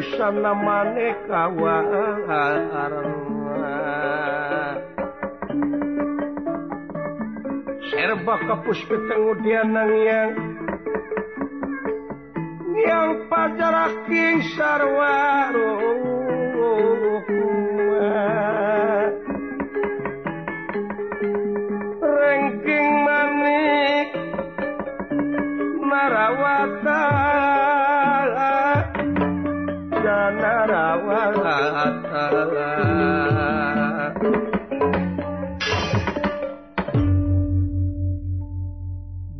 busana maneh kawa serba kapus ketengudian nang yang yang pajar king sarwaro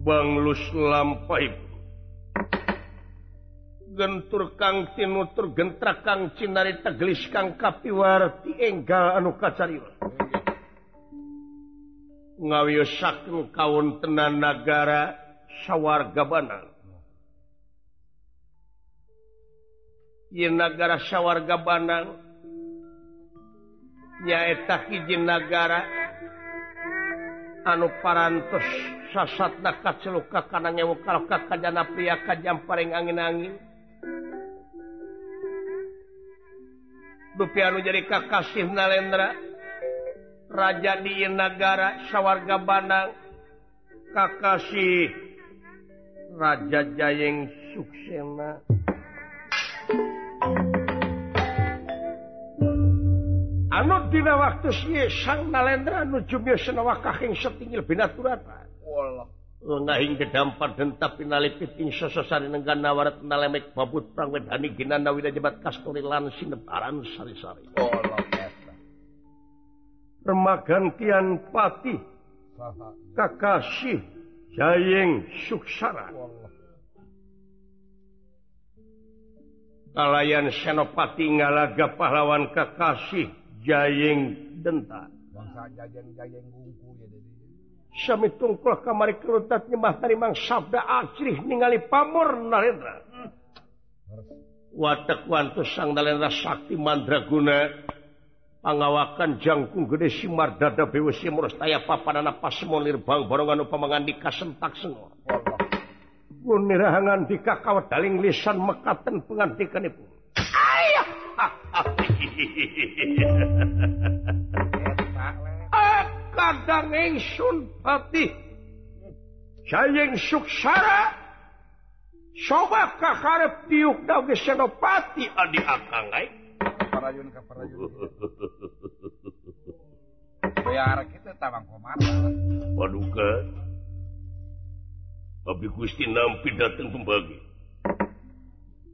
Banglus lampai gentur Kang Tinutur gentra Kang Cinari tegelis Kang Kapiwarti enggal anu kacariwa. Ngawiyosaken kawontenan nagara sawarga Banang. Yenagara syawarga Banang nyaeta hiji negara anu parantos sasat nakat celuka karena nyewukal kajana pria kajam paring angin-angin. Dupi anu jadi kakasih Nalendra. Raja di negara sawarga Banang kakasih Raja Jayeng Suksena. anudina waktu sang nalendra nujuwakahing setinggil binaturan ngahing gedampar dentap pinali piting sososari nenggan nawarat nalemek babut prang wedani ginanda wida jebat kasturi lan sinebaran sari-sari. Remagan kian pati kakasih jayeng suksara. Kalayan senopati ngalaga pahlawan kakasih Jayeng denta Syami tungkul kamari kerutat nyembah tarimang sabda acrih ningali pamor Narendra. Watak wantu sang Narendra sakti mandraguna pangawakan jangkung gede simar dada bewe simur staya papadana pasemon bang borongan upamangan di kasentak senor. Gunirahangan di kakawat daling lisan mekaten pengantikan ibu. Ayah! kadang ingsun pati saying suksara soba kakarep diuk daw senopati adi akang parayun ka parayun bayar kita tawang komar waduh ke tapi Gusti nampi datang pembagi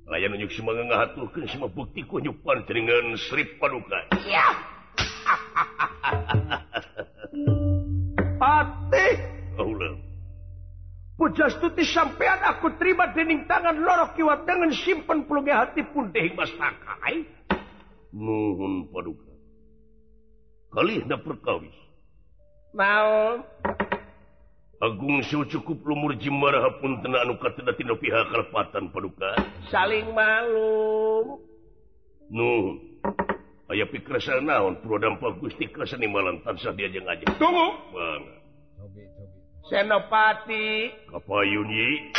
layan unjuk si mengaturkan semua bukti kunyupan dengan Sri Paduka. Iya. Patih. Allah. Pujastuti sampean aku terima dening tangan lorok kiwat dengan simpen pelungi hati pun dehing mas takai. Nuhun Paduka. Kalih na perkawis. Mau. Agung siu cukup lumur Jimara pun kalpatan paduka. Saling malum. Nuh. aya pikir naon prodampak Gusti keseni malam tansah dia aja. Tunggu! Bang. Senopati. Kapayunyi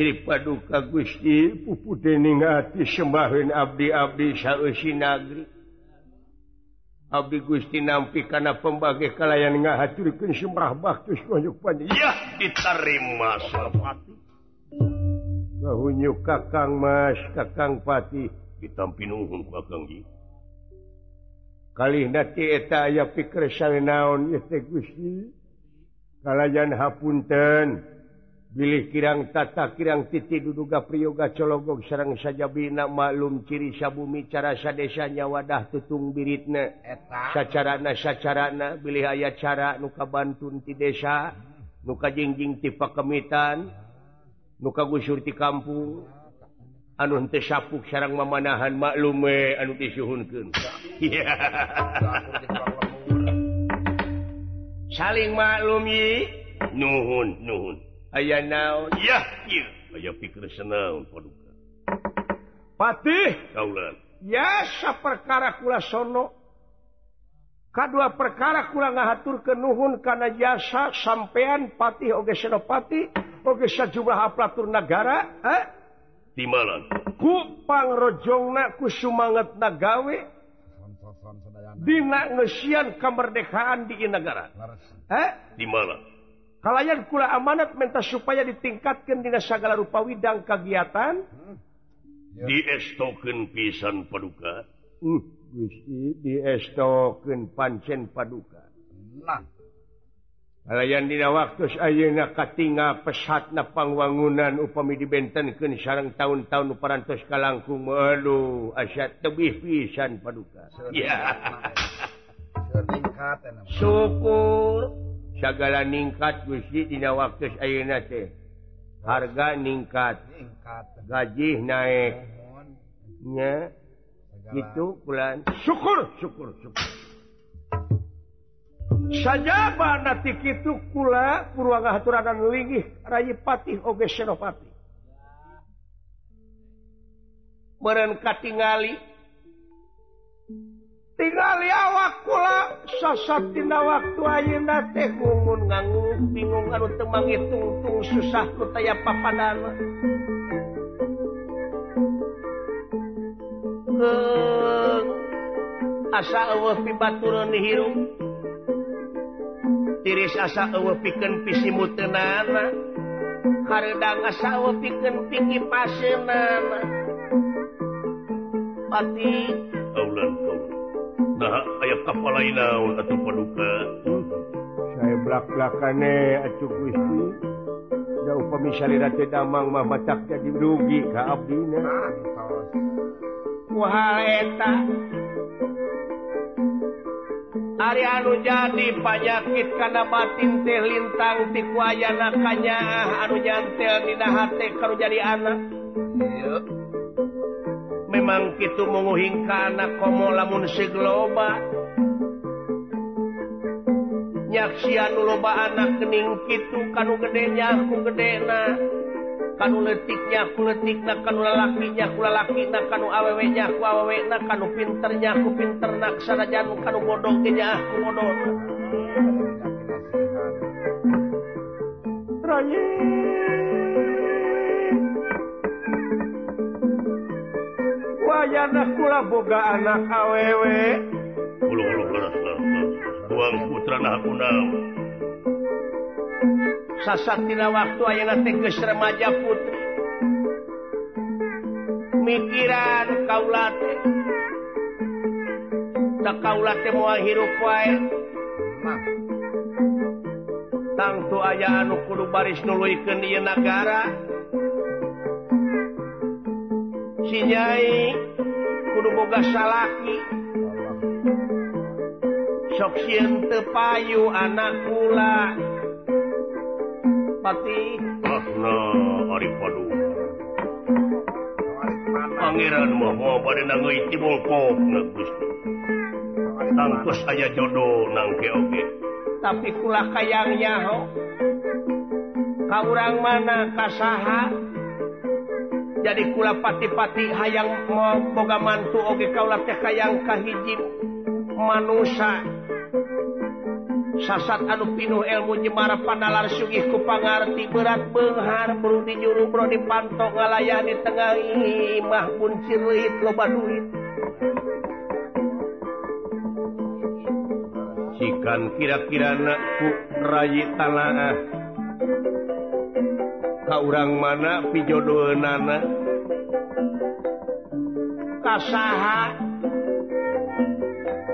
Sri Paduka Gusti puputeningati sembahin Abdi-abdi Sainagri Abdi Gusti nampi kana pembagi kalayan ngahaturkeun sembah baktus panjang. ya diterima Sarpati Kahunyuk Kakang Mas Kakang Pati. Ditampi nuhun Kakang Ji. Kali ti eta aya pikir salenaon ya Gusti? Kalayan hapunten. bilih kirang tata kirang titi duduga priyoga cologog sarang saja bina maklum ciri sabumi cara sadesanya wadah tutung biritna. Sacarana sacarana bilih aya cara nuka bantun ti desa nuka jingjing ti pakemitan nuka gusur ti kampung anu henteu sapuk sarang mamanahan maklume anu disuhunkeun. Saling maklum yi. Nuhun nuhun. aya naon ya aya pikir senang paduka? Patih kaulan yasa perkara kula sono? Kedua perkara kula ngahatur ke nuhun karena jasa sampean patih oge senopati oge sajumlah aplatur negara eh? timalan ku pangrojongna ku sumangat nagawe dina ngesian kemerdekaan di negara eh? timalan kalayan kula amanat minta supaya ditingkatkan dina segala rupa widang kegiatan. Hmm. diestoken pisan paduka. Uh, gusti diestoken pancen paduka. Nah. kalayan dina waktu ayeuna katinga pesatna pangwangunan upami dibentenkeun sareng tahun-tahun parantos kalangkung aduh asa tebih pisan paduka. Ya. Syukur. segala ningkat Gudina waktu harga ningkat. Gaji naiknya itu bulan syukur syukur syukur. Saja natik itu kula Purwangga haturanan linggih Rayi Patih Oge Senopati. Mereka tinggali tinggal awak pula. Sosoktina waktu ayeuna teh gumun nganggu bingung anu teu mangitung-tung susah ku taya papadana. Asa eueuh pi hirup. Dihirup tiris asa eueuh pikeun pisimuteunana hareudang asa eueuh pikeun piki paseunana pati kaulan kaulan nah aya kepala naon atuh paduka saya belak-belakane atuh Gusti da upami salira teh damang mah matak jadi rugi ka abdi na. Kuhal eta Ari anu jadi panyakit kana batin teh lintang ti kuayana kanya. Anu nyantel dina hate karu jadi anak memang itu ka karena komo lamun seloba nyaksian loba anak kening itu kanu gedenya aku gedena kanu letiknya aku letik na kan lalakinya aku lalaki na kan awewnya aku awewe na kan pinternya aku pinter nak sarajan kan bodohnya aku bodoh Raya. kula boga anak awewe. Sasatina waktu ayeuna teh geus remaja putri. Mikiran kaulate tak kaulate mau hirup wae. Tangtu aya anu kudu baris nuluikeun ieu nagara. Si nyai kudu boga salaki sok sieun teu payu anak kula pati. Ahna ari padu. Pangeran mah mah bade nangeuy timbul pokna gusti. Tangkus aya jodoh nangke oge. Tapi kula kayang nyaho ka urang mana ka saha? jadi kula pati-pati hayang boga mantu oge kaulah teh hayang kahiji manusia sasat anu pinuh ilmu jemara panalar sugih ku pangarti berat benghar bro di juru bro di pantok ngalayah di tengah imah pun cirlit loba duit. Sikan kira-kira nakku rayi tanah ah. ka urang mana pijodoeunana? Kasaha.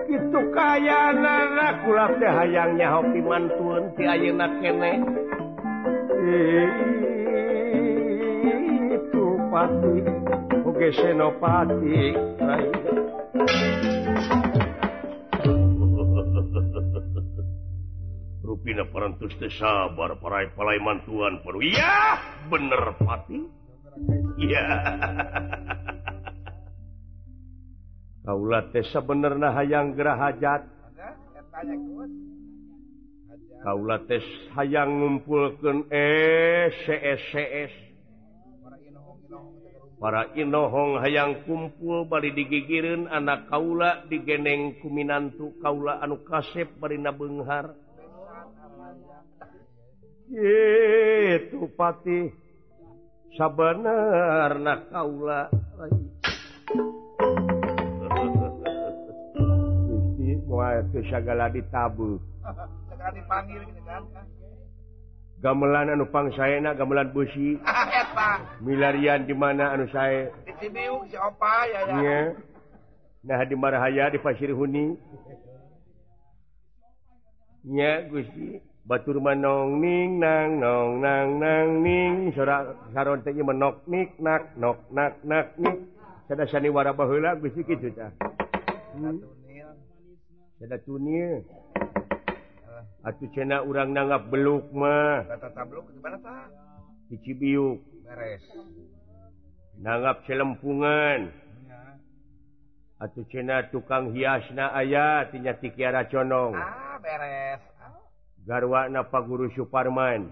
Itu kaya nana kulat teh hayangnya hopi mantun ti ayeuna kene. Itu pati. Oge senopati. Bina parantustes sabar parai palai mantuan perlu ya bener pati ya. Kaulaesa bener nah hayang gerah hajat. Kaula tes hayang ngumpulkan esCS para Inohong hayang kumpul bari digigirin anak kaula digeneng kuminantu kaula anu kasep bari nabenghar. itu Patih sabener na kaula segala ditabu gamelan anupang saya na gamelan busi milarian di mana anu saya nah di marahaya di Pasir Huni. Nya Gusti. Batur manong ning nang nong nang nang ning saron teh menok nik nak nok nak nak nik sada sani wara baheula geus kitu tah. Hmm? Sada tunil. Eh. Atuh cenah urang nanggap beluk mah. Kata tabluk di mana tah? Di Cibiuk. Beres. Nanggap celempungan Atuh cenah tukang hiasna aya tinya Tikiara Conong. Ah, beres. garwana Pak Guru Suparman.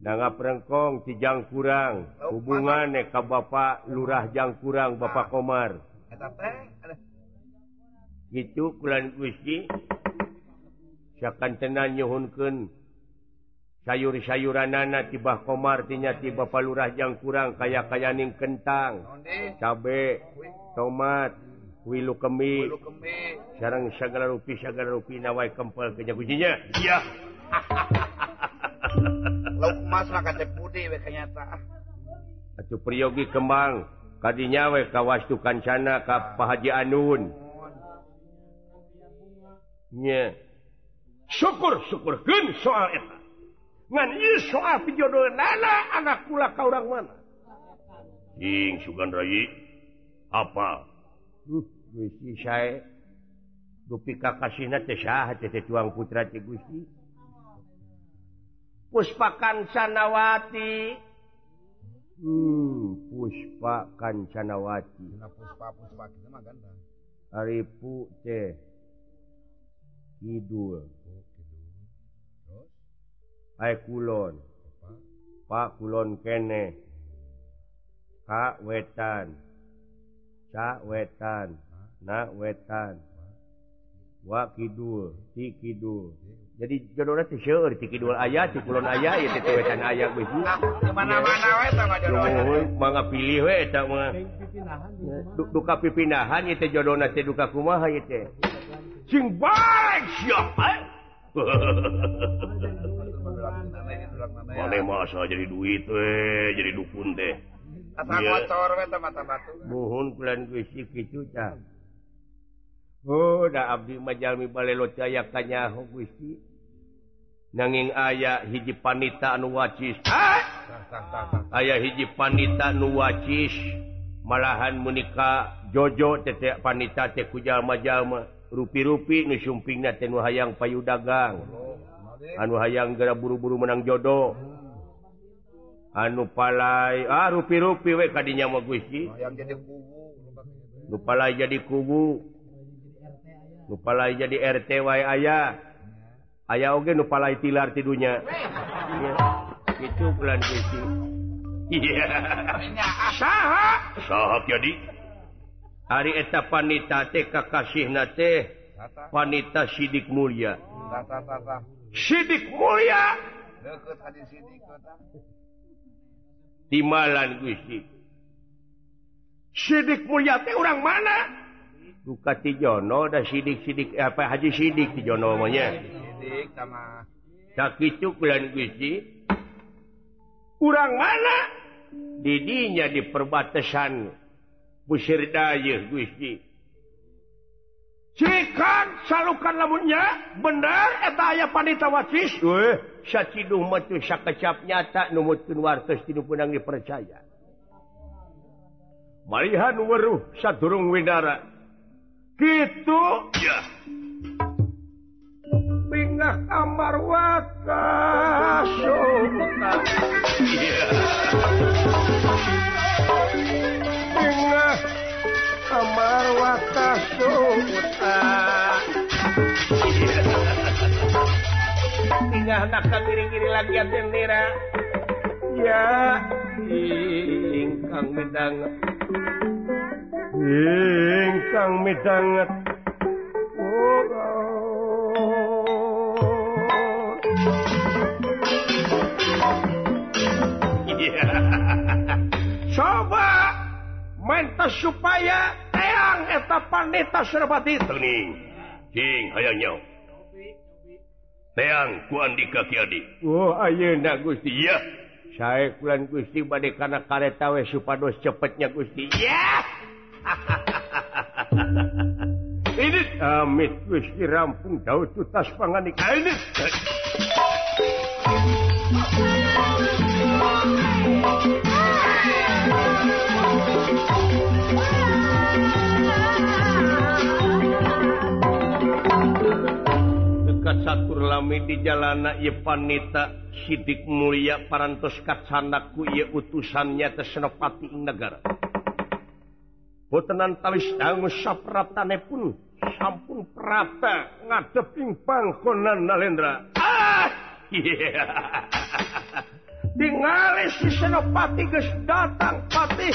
Danga perengkong Cijang kurang hubungan neka Bapak Lurah Jang kurang Bapak Komar. Gitu kulan Gusti. Siakan tenan nyhunken sayur-sayuran nana Komar tinya tiba Bapak Lurah Jang kurang kaya kayaning kentang cabe tomat. Wilu kemi sarang sagala rupi sagala rupi nawai kempel kenya kuncinya. Iya. Lauk emas lah kata putih we kenyata atuh priyogi kembang. Kadinya we kawastu kancana ka pahaji anun. Nya. Syukur syukurkeun soal eta. Ngan ieu soal pijodohan anak kula ka urang mana? Ing sugan rayi apa? Hmm, dupi kakasihna teh saha teh tuang putra teh Gusti. Hmm, puspa Kancanawati. Hmm, Puspa Kancanawati. Dina puspa-puspa kita mah ganda. Aripu teh Kidul. Oh. Terus Ai kulon. apa? Pak kulon kene. Ka wetan. ca wetan na wetan wa Kidul ti Kidul jadi jodohnya teh seueur ti Kidul aya ti kulon aya ieu ti wetan aya geus kemana-mana we sama jodohna mangga pilih we eta mah. Duka pipinahan ieu teh jodohna teh duka kumaha ieu teh. Sing baik siapa eh? Mane masa jadi duit we, jadi dukun teh. udah Abdi Majalmi balelo cayaknya Gusti nanging aya hiji panita anu wacis. Aya hiji panita nu wacis malahan menika Jojo tetek panita teku jalma-jalma rupi-rupi nusyumpingnya tenu hayang payu dagang anu hayang gara buru-buru menang jodoh. anu palai ah, rupi-rupi we kadinya mau gusti lupa oh, jadi kubu lupa jadi RT wae aya. Aya oge nu palai tilar tidunya. Itu pelan gusti saha? Saha jadi. Ari eta panita teh kakasihna teh panita sidik mulia. Sidik mulia? Deket hadis sidik timalan Gusti sidik mulyati orang mana? Duka Tijono dah sidik-sidik eh, apa Haji Sidik Tijono namanya sidik sama. Sakit bulan Gusti Urang mana? Didinya di perbatasan Pusir Dayuh Gusti Cika salukan lamunnya? Bener etaya panita wacis kecap nyata numutun wartos tinu punang dipercaya. Malihan weruh sadurung widara. Kitu? Ya. Pinggah kamar watak anakkan kiri-kiri lagi bendera ya ingkang midanget. Ingkang midanget. Oh, coba mentas supaya teang eta paneta serba ditening King hayangnya teang kuandi kaki oh, Gusti. Saya kulan Gusti badai karena we supados cepetnya Gusti. Ya. Ini amit Gusti. Rampung daud tutas panganik ini. satur lami di jalana Yepanita Sidik Mulia parantos kacanaku ia utusannya ing negara Botenan tawis dangu sapratane pun sampun prata ngadeping bangkonan Nalendra. Ah! Yeah. Dingali si Senopati geus datang patih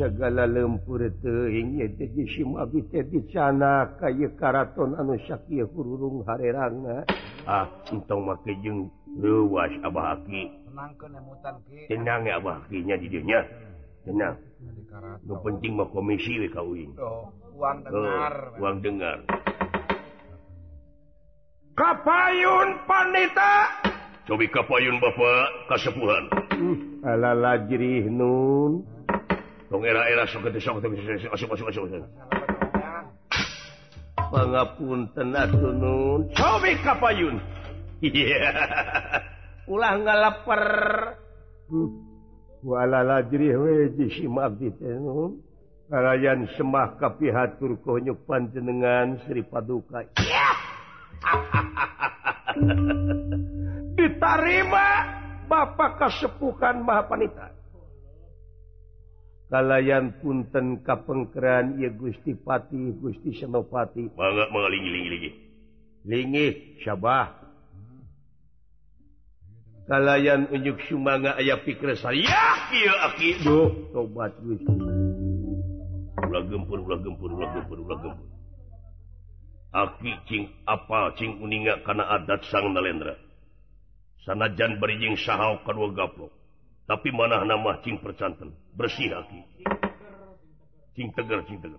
segala lempur teingcana kay karaton anu Syakir hurung hareranga. Ah untung makejeng luas Abahki tenang ya Abahkinya didinya tenang. Nu penting mah komisi WKUin uang oh, dengar. uang dengar. Kapayun panita cobi kapayun Bapak kasepuhan. Hmm, ala lajrih nun. Tong era era sok teh sok teh asup asup asup asup. Pangapunten atuh nun, cobi kapayun. Ulah ngalaper. Wala lajrih we di simak di tenun. Karayan semah kapihatur konyuk panjenengan Sri Paduka. Ditarima Bapak kesepuhan Maha Panitia. Kalayan punten kapengkeran ya Gusti Pati, Gusti Senopati. Mangga mangga lingi lingi lingi. Lingih, syabah. Kalayan unjuk sumanga aya pikir saya. Aki. Duh, tobat Gusti. Ulah gempur, ulah gempur, ulah gempur, ulah gempur. Aki cing apa cing uninga kana adat sang nalendra. Sanajan berijing sahau kadua gaplok. tapi mana nama cing percanten? Bersih aki cing tegar cing tegar.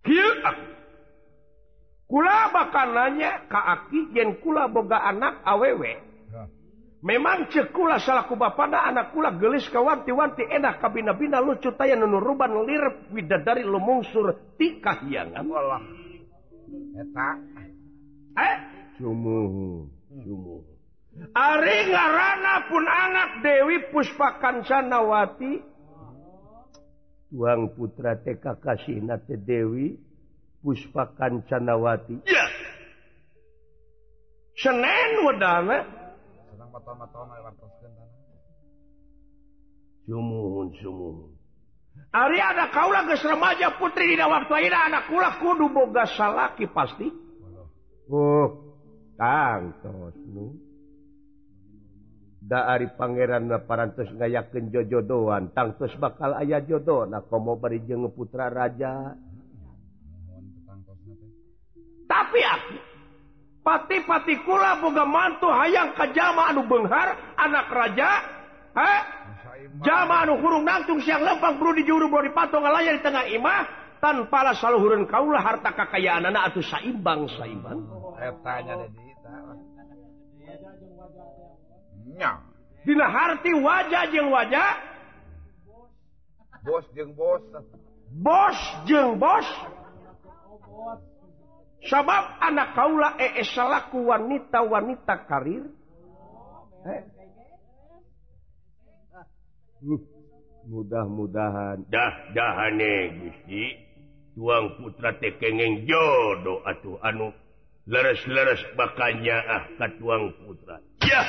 Kieu aku kula bakal nanya ka aki yen kula boga anak awewe memang cekula salah ku bapada anak kula gelis kawanti-wanti enak kabina-bina lucu taya nunuruban lirep widadari lumungsur ti kahyangan. Walah. Eta. Eh? Sumuh sumuh hmm. Ari ngarana pun anak Dewi Puspakan Sanawati Tuang putra TK nate Dewi Puspakan Sanawati ya. Senen wedana Sumuhun sumuhun Ari ada kaulah geus remaja putri dina waktu ayeuna anak kula kudu boga salaki pasti. Oh, tangtos nu. dari Pangeran parantos ngayaken jojodoan tangtus bakal ayah jodoh nah kau mau beri jenge putra raja? Tapi aku pati-pati kula boga mantu hayang kajama anu benghar anak raja ha? Jama anu hurung nangtung siang lempang bro di juru bro di patung ngelayar di tengah imah tanpa lah saluhurun kaulah harta kekayaan anak atau saimbang saimbang. Oh, oh, oh, oh. Dina harti wajah jeng wajah. Bos jeng bos. Bos jeng bos. Sabab anak kaula ee salahku wanita wanita karir. Eh. Hmm. mudah-mudahan. Dah dahane Gusti. Tuang putra tekengeng jodoh atuh anu. Leres-leres bakanya ah ka tuang putra. Ya